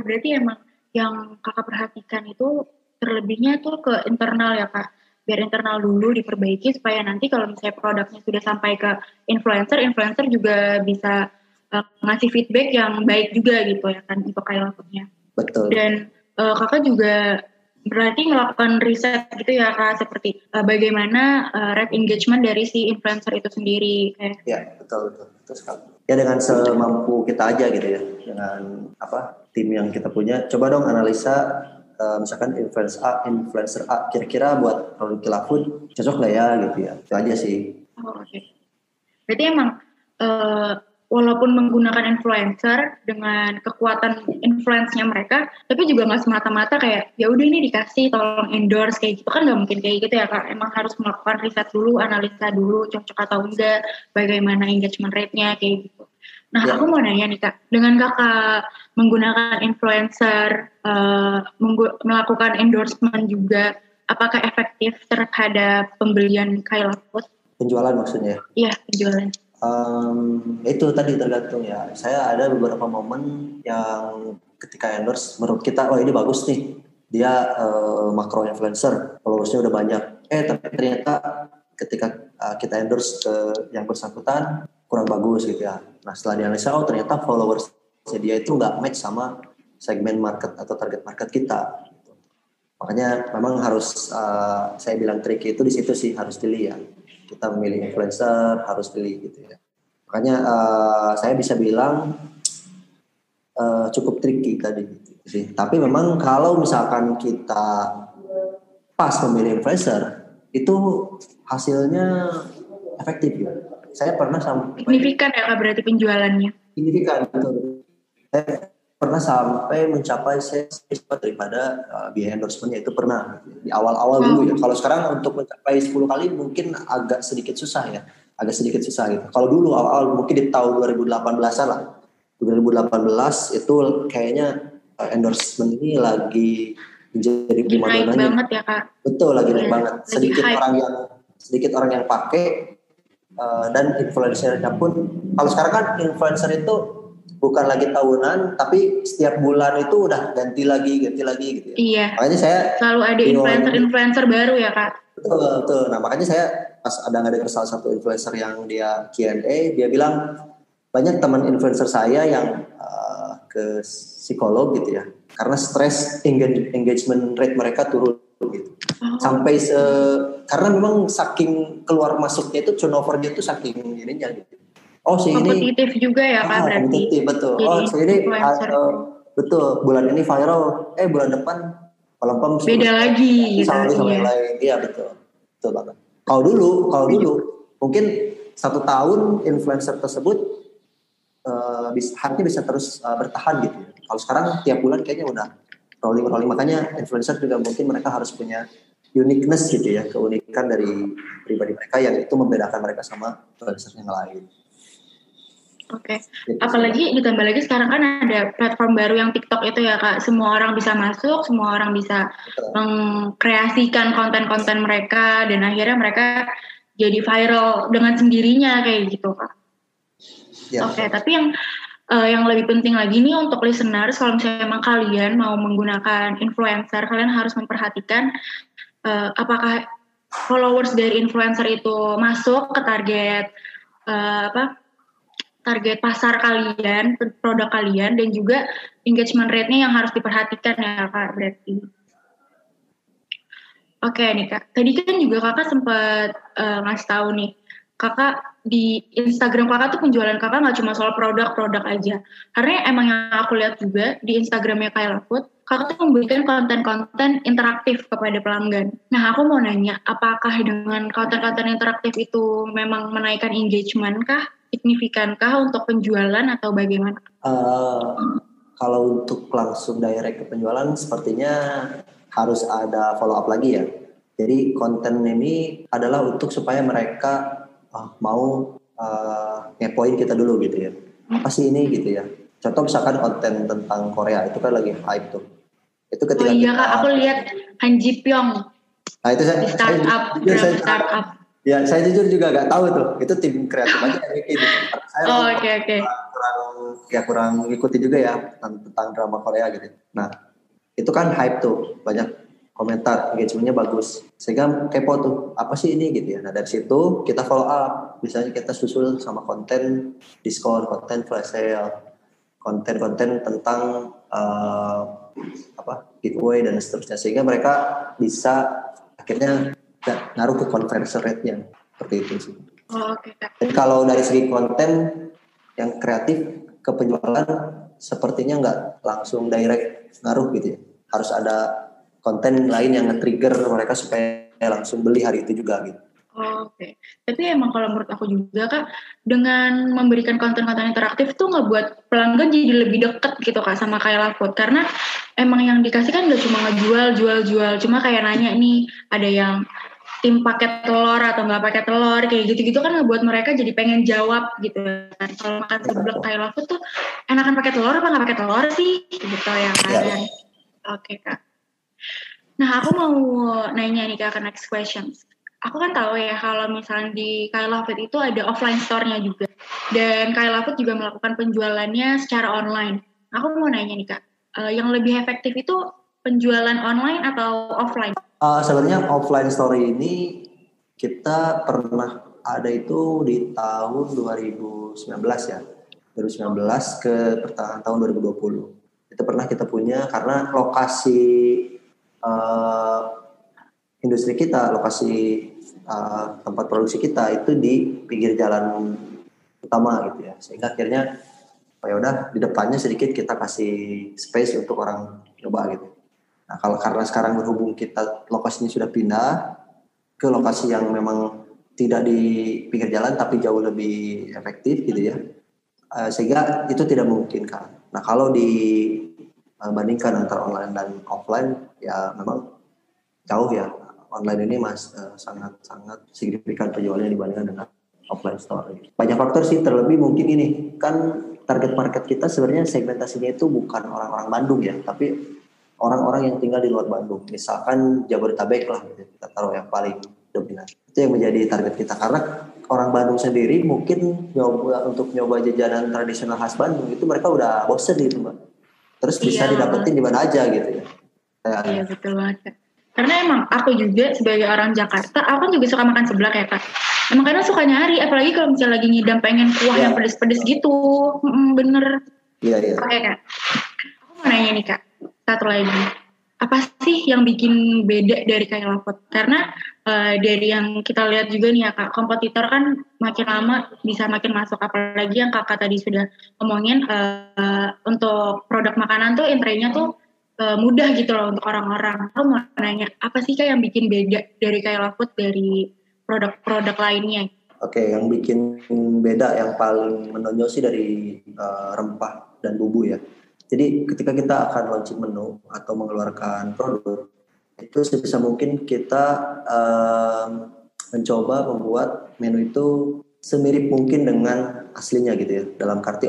berarti emang yang kakak perhatikan itu terlebihnya tuh ke internal ya kak. Biar internal dulu diperbaiki supaya nanti kalau misalnya produknya sudah sampai ke influencer influencer juga bisa uh, ngasih feedback yang baik juga gitu ya kan untuk kayak betul. Dan uh, kakak juga berarti melakukan riset gitu ya kak seperti uh, bagaimana uh, rate engagement dari si influencer itu sendiri kayak ya betul betul betul sekali. Ya dengan semampu kita aja gitu ya dengan apa tim yang kita punya coba dong analisa uh, misalkan influencer A influencer A kira-kira buat produk Kilafud cocok nggak ya gitu ya itu aja sih oh, oke okay. berarti emang uh, walaupun menggunakan influencer dengan kekuatan influence-nya mereka, tapi juga nggak semata-mata kayak ya udah ini dikasih tolong endorse kayak gitu kan nggak mungkin kayak gitu ya kak. Emang harus melakukan riset dulu, analisa dulu cocok atau enggak, bagaimana engagement rate-nya kayak gitu. Nah ya. aku mau nanya nih kak, dengan kakak menggunakan influencer, uh, melakukan endorsement juga, apakah efektif terhadap pembelian Kyla Food? Penjualan maksudnya? Iya penjualan Um, itu tadi tergantung ya. Saya ada beberapa momen yang ketika endorse menurut kita oh ini bagus nih. Dia uh, makro influencer, followersnya udah banyak. Eh tapi ternyata ketika uh, kita endorse ke yang bersangkutan kurang bagus gitu ya. Nah setelah dianalisa oh ternyata followers dia itu nggak match sama segmen market atau target market kita. Makanya memang harus uh, saya bilang trik itu di situ sih harus dilihat kita memilih influencer harus pilih gitu ya makanya uh, saya bisa bilang uh, cukup tricky tadi gitu sih tapi memang kalau misalkan kita pas memilih influencer itu hasilnya efektif ya saya pernah sampai signifikan ya berarti penjualannya signifikan betul saya pernah sampai mencapai sales daripada uh, biaya endorsementnya itu pernah di awal-awal dulu ya. Kalau sekarang untuk mencapai 10 kali mungkin agak sedikit susah ya, agak sedikit susah gitu. Kalau dulu awal-awal mungkin di tahun 2018 lah, 2018 itu kayaknya uh, endorsement ini lagi menjadi prima donanya. banget ya kak. Betul lagi naik iya, banget. Sedikit orang yang sedikit orang yang pakai uh, dan influencernya pun kalau sekarang kan influencer itu bukan lagi tahunan tapi setiap bulan itu udah ganti lagi ganti lagi gitu ya. Iya. Makanya saya selalu ada influencer-influencer baru ya kak. Betul betul. Nah makanya saya pas ada nggak salah satu influencer yang dia Q&A dia bilang banyak teman influencer saya yang uh, ke psikolog gitu ya karena stres engagement rate mereka turun gitu. Oh. Sampai se karena memang saking keluar masuknya itu turnovernya itu saking ininya gitu. Oh si ini kompetitif juga ya kan ah, berarti. kompetitif betul. Jadi, oh si ini uh, betul. Bulan ini viral. Eh bulan depan pelempem beda lagi sama gitu, sama iya. yang lain. Iya betul. Betul banget. Kalau dulu kalau dulu mungkin satu tahun influencer tersebut uh, bisa hati bisa terus uh, bertahan gitu ya. kalau sekarang tiap bulan kayaknya udah rolling rolling. Makanya influencer juga mungkin mereka harus punya uniqueness gitu ya keunikan dari pribadi mereka yang itu membedakan mereka sama influencer yang lain. Oke, okay. Gitu apalagi ditambah lagi sekarang kan ada platform baru yang TikTok itu ya kak, semua orang bisa masuk, semua orang bisa Betul. mengkreasikan konten-konten mereka dan akhirnya mereka jadi viral dengan sendirinya kayak gitu kak. Ya. Oke, okay, tapi yang uh, yang lebih penting lagi nih untuk listeners, kalau misalnya memang kalian mau menggunakan influencer, kalian harus memperhatikan uh, apakah followers dari influencer itu masuk ke target uh, apa target pasar kalian, produk kalian, dan juga engagement rate-nya yang harus diperhatikan ya Kak berarti. Oke nih Kak, tadi kan juga Kakak sempat uh, ngasih tahu nih, Kakak di Instagram Kakak tuh penjualan Kakak nggak cuma soal produk-produk aja. Karena emang yang aku lihat juga di Instagramnya Kayla Food, Kakak tuh memberikan konten-konten interaktif kepada pelanggan. Nah, aku mau nanya, apakah dengan konten-konten interaktif itu memang menaikkan engagement kah? signifikankah untuk penjualan atau bagaimana? Uh, kalau untuk langsung direct ke penjualan, sepertinya harus ada follow up lagi ya. Jadi konten ini adalah untuk supaya mereka uh, mau uh, ngepoin kita dulu gitu ya. Apa sih ini gitu ya? Contoh misalkan konten tentang Korea itu kan lagi hype tuh. Itu ketika oh iya kak, aku lihat Han Ji Pyong. Nah itu saya, startup, saya, saya, startup Ya, saya jujur juga gak tahu tuh. Itu tim kreatif aja yang bikin. Gitu. Saya oh, oke okay, oke. Okay. Kurang ya kurang ikuti juga ya tentang, tentang drama Korea gitu. Nah, itu kan hype tuh, banyak komentar, engagementnya bagus. Sehingga kepo tuh, apa sih ini gitu ya. Nah, dari situ kita follow up. Misalnya kita susul sama konten diskon, konten flash sale, konten-konten tentang uh, apa giveaway dan seterusnya sehingga mereka bisa akhirnya ngaruh ke conversion rate-nya seperti itu sih. Oh, okay. Dan kalau dari segi konten yang kreatif ke penjualan sepertinya nggak langsung direct ngaruh gitu ya. Harus ada konten lain yang nge-trigger mereka supaya langsung beli hari itu juga gitu. Oh, Oke, okay. tapi emang kalau menurut aku juga kak, dengan memberikan konten-konten interaktif tuh ngebuat pelanggan jadi lebih deket gitu kak sama kayak Food karena emang yang dikasih kan gak cuma ngejual, jual, jual, cuma kayak nanya nih ada yang tim paket telur atau nggak pakai telur kayak gitu-gitu kan ngebuat mereka jadi pengen jawab gitu kalau makan seblak kayak food tuh enakan pakai telur apa nggak pakai telur sih gitu ya kan ya. oke kak nah aku mau nanya nih kak ke next questions aku kan tahu ya kalau misalnya di Kaila Food itu ada offline store-nya juga dan Kaila Food juga melakukan penjualannya secara online aku mau nanya nih kak uh, yang lebih efektif itu penjualan online atau offline Uh, sebenarnya offline story ini kita pernah ada itu di tahun 2019 ya. 2019 ke pertengahan tahun 2020. Itu pernah kita punya karena lokasi uh, industri kita, lokasi uh, tempat produksi kita itu di pinggir jalan utama gitu ya. Sehingga akhirnya oh ya udah di depannya sedikit kita kasih space untuk orang coba gitu. Nah, kalau karena sekarang berhubung kita lokasinya sudah pindah ke lokasi yang memang tidak di pinggir jalan tapi jauh lebih efektif gitu ya. Uh, sehingga itu tidak mungkin kan. Nah, kalau dibandingkan eh, antara online dan offline ya memang jauh ya. Online ini mas uh, sangat sangat signifikan penjualannya dibandingkan dengan offline store. Banyak faktor sih terlebih mungkin ini kan target market kita sebenarnya segmentasinya itu bukan orang-orang Bandung ya, tapi orang-orang yang tinggal di luar Bandung. Misalkan Jabodetabek lah, gitu. kita taruh yang paling dominan. Itu yang menjadi target kita karena orang Bandung sendiri mungkin nyoba untuk nyoba jajanan tradisional khas Bandung itu mereka udah bosen gitu mbak. Terus bisa iya. didapetin di mana aja gitu ya. Kayak iya betul banget. Karena emang aku juga sebagai orang Jakarta, aku kan juga suka makan seblak ya kak. Emang karena suka nyari, apalagi kalau misalnya lagi ngidam pengen kuah yeah. yang pedes-pedes gitu. Mm, bener. Iya, iya. Oke kak. Aku mau nanya nih kak satu lagi apa sih yang bikin beda dari kayak lapot karena uh, dari yang kita lihat juga nih ya kak kompetitor kan makin lama bisa makin masuk apalagi yang kakak tadi sudah ngomongin uh, untuk produk makanan tuh entry-nya tuh uh, mudah gitu loh untuk orang-orang aku mau nanya apa sih kak yang bikin beda dari kayak lapot dari produk-produk lainnya Oke, yang bikin beda yang paling menonjol sih dari uh, rempah dan bumbu ya jadi ketika kita akan launching menu atau mengeluarkan produk, itu sebisa mungkin kita um, mencoba membuat menu itu semirip mungkin dengan aslinya gitu ya, dalam karti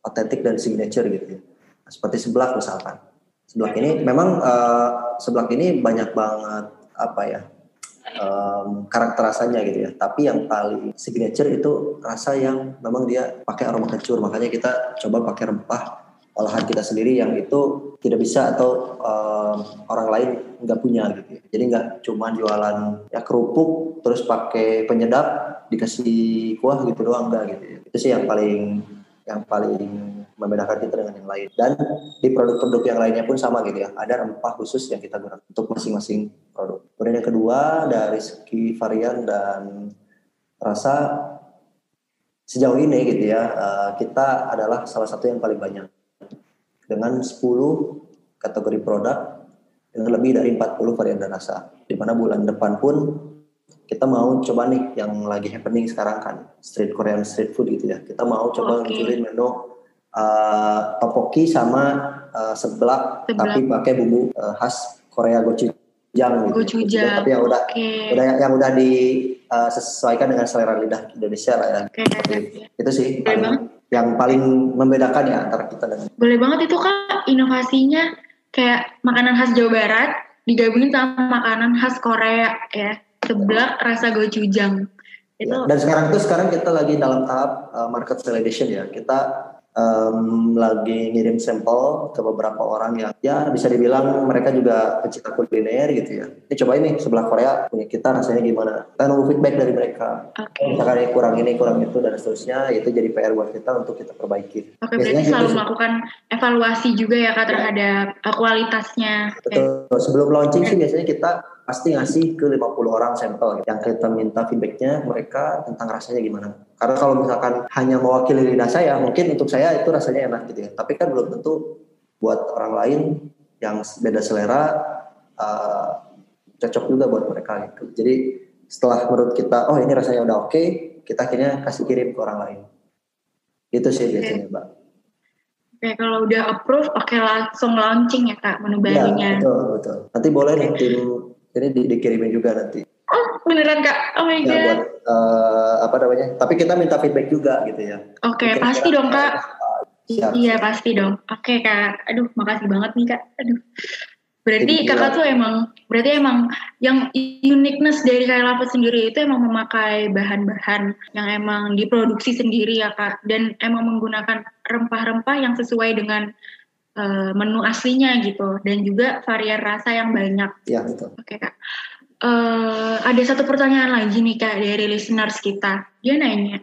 otentik dan signature gitu ya. Seperti seblak misalkan. Seblak ini memang uh, seblak ini banyak banget apa ya um, karakter rasanya gitu ya. Tapi yang paling signature itu rasa yang memang dia pakai aroma kencur. Makanya kita coba pakai rempah olahan kita sendiri yang itu tidak bisa atau um, orang lain nggak punya gitu ya. Jadi nggak cuma jualan ya kerupuk terus pakai penyedap dikasih kuah gitu doang enggak gitu ya. Itu sih yang paling yang paling membedakan kita dengan yang lain. Dan di produk-produk yang lainnya pun sama gitu ya. Ada rempah khusus yang kita gunakan untuk masing-masing produk. Kemudian yang kedua dari segi varian dan rasa sejauh ini gitu ya eh, kita adalah salah satu yang paling banyak dengan 10 kategori produk dengan lebih dari 40 varian dan rasa. Di mana bulan depan pun kita mau coba nih yang lagi happening sekarang kan street Korean street food gitu ya. Kita mau coba okay. menu uh, topoki sama uh, seblak, seblak tapi pakai bumbu uh, khas Korea gochujang gitu. Gochujang. Tapi yang udah okay. udah yang udah disesuaikan uh, dengan selera lidah Indonesia lah ya. Okay. Itu sih yang paling membedakan ya antara kita dengan boleh banget itu kak inovasinya kayak makanan khas Jawa Barat digabungin sama makanan khas Korea ya seblak rasa gochujang. Itu. Ya, dan sekarang tuh sekarang kita lagi dalam tahap uh, market validation ya. Kita um, lagi ngirim sampel ke beberapa orang yang ya bisa dibilang mereka juga pecinta kuliner gitu ya. Ini coba ini sebelah Korea punya kita rasanya gimana? Kita nunggu feedback dari mereka. Okay. Misalkan ini kurang ini kurang itu dan seterusnya itu jadi PR buat kita untuk kita perbaiki. Oke, okay, berarti selalu gitu, melakukan evaluasi juga ya kak terhadap ya. kualitasnya. Betul. Okay. Sebelum launching okay. sih biasanya kita pasti ngasih ke 50 orang sampel yang kita minta feedbacknya mereka tentang rasanya gimana. Karena kalau misalkan hanya mewakili lidah saya, mungkin untuk saya itu rasanya enak gitu ya. Tapi kan belum tentu buat orang lain yang beda selera uh, cocok juga buat mereka gitu. Jadi setelah menurut kita, oh ini rasanya udah oke, okay, kita akhirnya kasih kirim ke orang lain. Itu sih biasanya, Mbak. Oke, kalau udah approve, oke langsung launching ya Kak menu barunya. Ya, betul, betul. Nanti boleh nih tim ini di, dikirimin juga nanti. Oh beneran kak? Oh my ya, god. Buat, uh, apa namanya? Tapi kita minta feedback juga gitu ya. Oke okay, pasti dong kak. Siap, iya siap. pasti dong. Oke okay, kak. Aduh makasih banget nih kak. Aduh. Berarti Jadi, kakak tuh emang, berarti emang yang uniqueness dari Kaya Lapet sendiri itu emang memakai bahan-bahan yang emang diproduksi sendiri ya kak, dan emang menggunakan rempah-rempah yang sesuai dengan uh, menu aslinya gitu dan juga varian rasa yang banyak. Iya betul. Oke kak. Uh, ada satu pertanyaan lagi nih kak dari listeners kita. Dia nanya,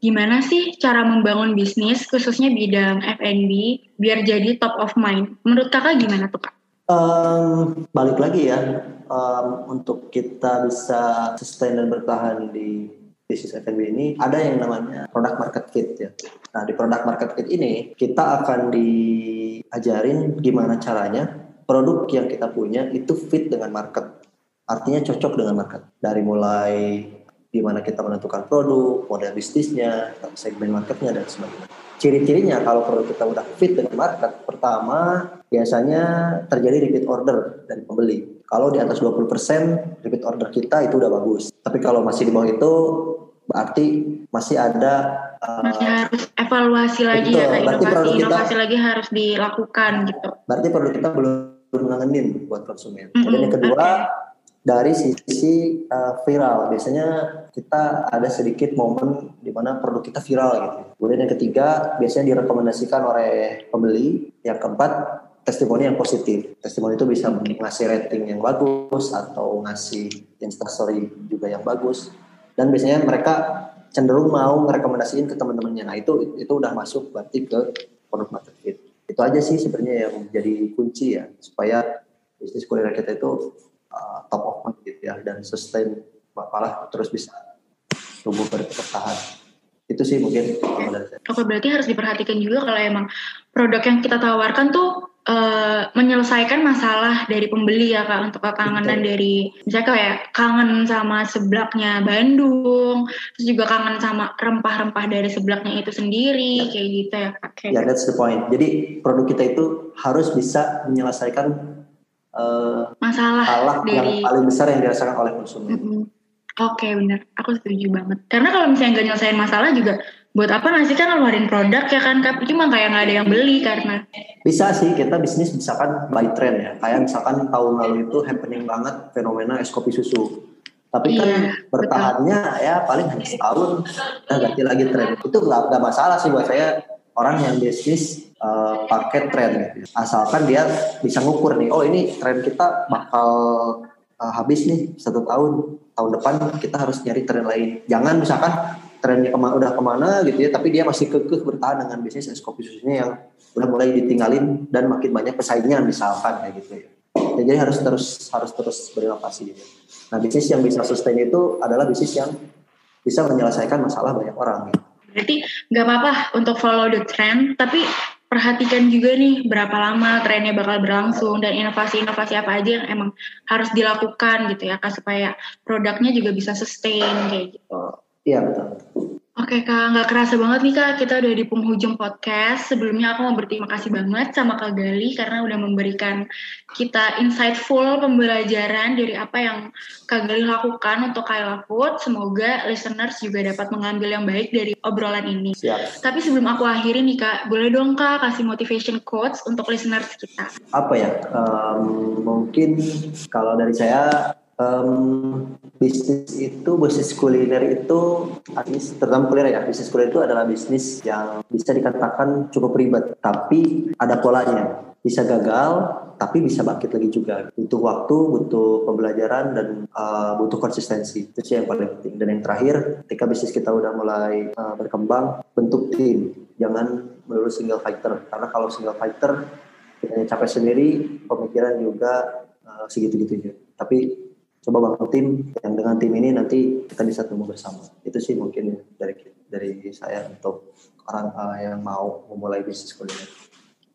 gimana sih cara membangun bisnis khususnya bidang F&B biar jadi top of mind? Menurut kakak gimana tuh kak? Um, balik lagi ya, um, untuk kita bisa sustain dan bertahan di bisnis F&B ini ada yang namanya product market fit ya. Nah di product market fit ini kita akan diajarin gimana caranya produk yang kita punya itu fit dengan market. Artinya cocok dengan market. Dari mulai gimana kita menentukan produk, model bisnisnya, segmen marketnya dan sebagainya. Ciri-cirinya kalau produk kita udah fit dengan market, pertama biasanya terjadi repeat order dari pembeli. Kalau di atas 20% repeat order kita itu udah bagus. Tapi kalau masih di bawah itu berarti masih ada uh, masih harus evaluasi lagi ya, betul, ya inovasi kita, inovasi lagi harus dilakukan gitu. Berarti produk kita belum ngangenin buat konsumen. Mm -hmm, Kemudian yang kedua okay. dari sisi uh, viral biasanya kita ada sedikit momen di mana produk kita viral gitu. Kemudian yang ketiga biasanya direkomendasikan oleh pembeli. Yang keempat testimoni yang positif. Testimoni itu bisa ngasih rating yang bagus atau ngasih instastory juga yang bagus dan biasanya mereka cenderung mau merekomendasiin ke teman-temannya. Nah itu itu udah masuk berarti ke produk market fit. Itu aja sih sebenarnya yang jadi kunci ya supaya bisnis kuliner kita itu uh, top of mind gitu ya dan sustain malah terus bisa tumbuh bertahan. Itu sih mungkin Oke berarti harus diperhatikan juga kalau emang produk yang kita tawarkan tuh uh, menyelesaikan masalah dari pembeli ya kak untuk kekangenan Betul. dari misalnya kayak kangen sama seblaknya Bandung terus juga kangen sama rempah-rempah dari seblaknya itu sendiri ya. kayak gitu ya kak. Ya yeah, that's the point. Jadi produk kita itu harus bisa menyelesaikan uh, masalah dari... yang paling besar yang dirasakan oleh konsumen. Mm -hmm. Oke okay, benar, aku setuju banget. Karena kalau misalnya nggak nyelesain masalah juga buat apa nasi kan ngeluarin produk ya kan kak? Cuma kayak nggak ada yang beli karena bisa sih kita bisnis misalkan by trend ya. Kayak misalkan tahun lalu itu happening banget fenomena es kopi susu. Tapi kan iya, bertahannya betul. ya paling hanya setahun nah ganti lagi tren itu nggak masalah sih buat saya orang yang bisnis uh, pakai tren asalkan dia bisa ngukur nih oh ini tren kita bakal uh, habis nih satu tahun. Tahun depan kita harus nyari tren lain. Jangan misalkan trennya kema udah ke mana gitu ya tapi dia masih kekeh bertahan dengan bisnis es kopi susunya yang udah mulai ditinggalin dan makin banyak pesaingnya misalkan kayak gitu ya. ya jadi harus terus harus terus berinovasi gitu. nah bisnis yang bisa sustain itu adalah bisnis yang bisa menyelesaikan masalah banyak orang gitu. berarti nggak apa-apa untuk follow the trend tapi perhatikan juga nih berapa lama trennya bakal berlangsung dan inovasi-inovasi apa aja yang emang harus dilakukan gitu ya kak supaya produknya juga bisa sustain kayak gitu. Iya betul. Oke Kak, nggak kerasa banget nih Kak, kita udah di penghujung podcast. Sebelumnya aku mau berterima kasih banget sama Kak Gali karena udah memberikan kita insightful pembelajaran dari apa yang Kak Gali lakukan untuk Kayla Food. Semoga listeners juga dapat mengambil yang baik dari obrolan ini. Siap. Tapi sebelum aku akhiri nih Kak, boleh dong Kak kasih motivation quotes untuk listeners kita. Apa ya, um, mungkin kalau dari saya Um, bisnis itu bisnis kuliner itu bisnis terutama kuliner ya bisnis kuliner itu adalah bisnis yang bisa dikatakan cukup ribet tapi ada polanya. Bisa gagal tapi bisa bangkit lagi juga. Butuh waktu butuh pembelajaran dan uh, butuh konsistensi. Itu sih yang paling penting. Dan yang terakhir ketika bisnis kita udah mulai uh, berkembang bentuk tim. Jangan melulu single fighter. Karena kalau single fighter kita capek sendiri pemikiran juga uh, segitu-gitunya. Tapi coba bangun tim yang dengan tim ini nanti kita bisa tumbuh bersama itu sih mungkin dari dari saya untuk orang uh, yang mau memulai bisnis kuliner.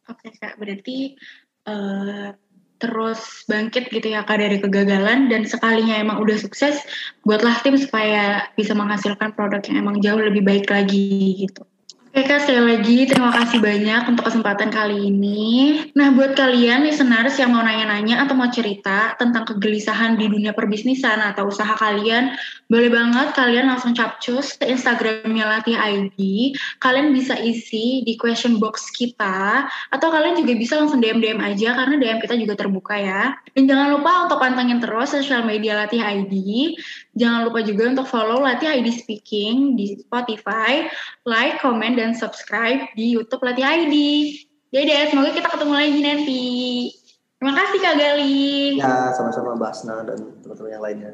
Oke kak, berarti uh, terus bangkit gitu ya kak dari kegagalan dan sekalinya emang udah sukses, buatlah tim supaya bisa menghasilkan produk yang emang jauh lebih baik lagi gitu. Oke Kak, sekali lagi terima kasih banyak untuk kesempatan kali ini. Nah, buat kalian listeners yang mau nanya-nanya atau mau cerita tentang kegelisahan di dunia perbisnisan atau usaha kalian, boleh banget kalian langsung capcus ke Instagramnya Latih ID. Kalian bisa isi di question box kita, atau kalian juga bisa langsung DM-DM aja karena DM kita juga terbuka ya. Dan jangan lupa untuk pantengin terus sosial media Latih ID. Jangan lupa juga untuk follow Latih ID Speaking di Spotify, like, comment, dan subscribe di YouTube Latih ID. Jadi semoga kita ketemu lagi nanti. Terima kasih Kak Gali. Ya, sama-sama Basna dan teman-teman yang lainnya.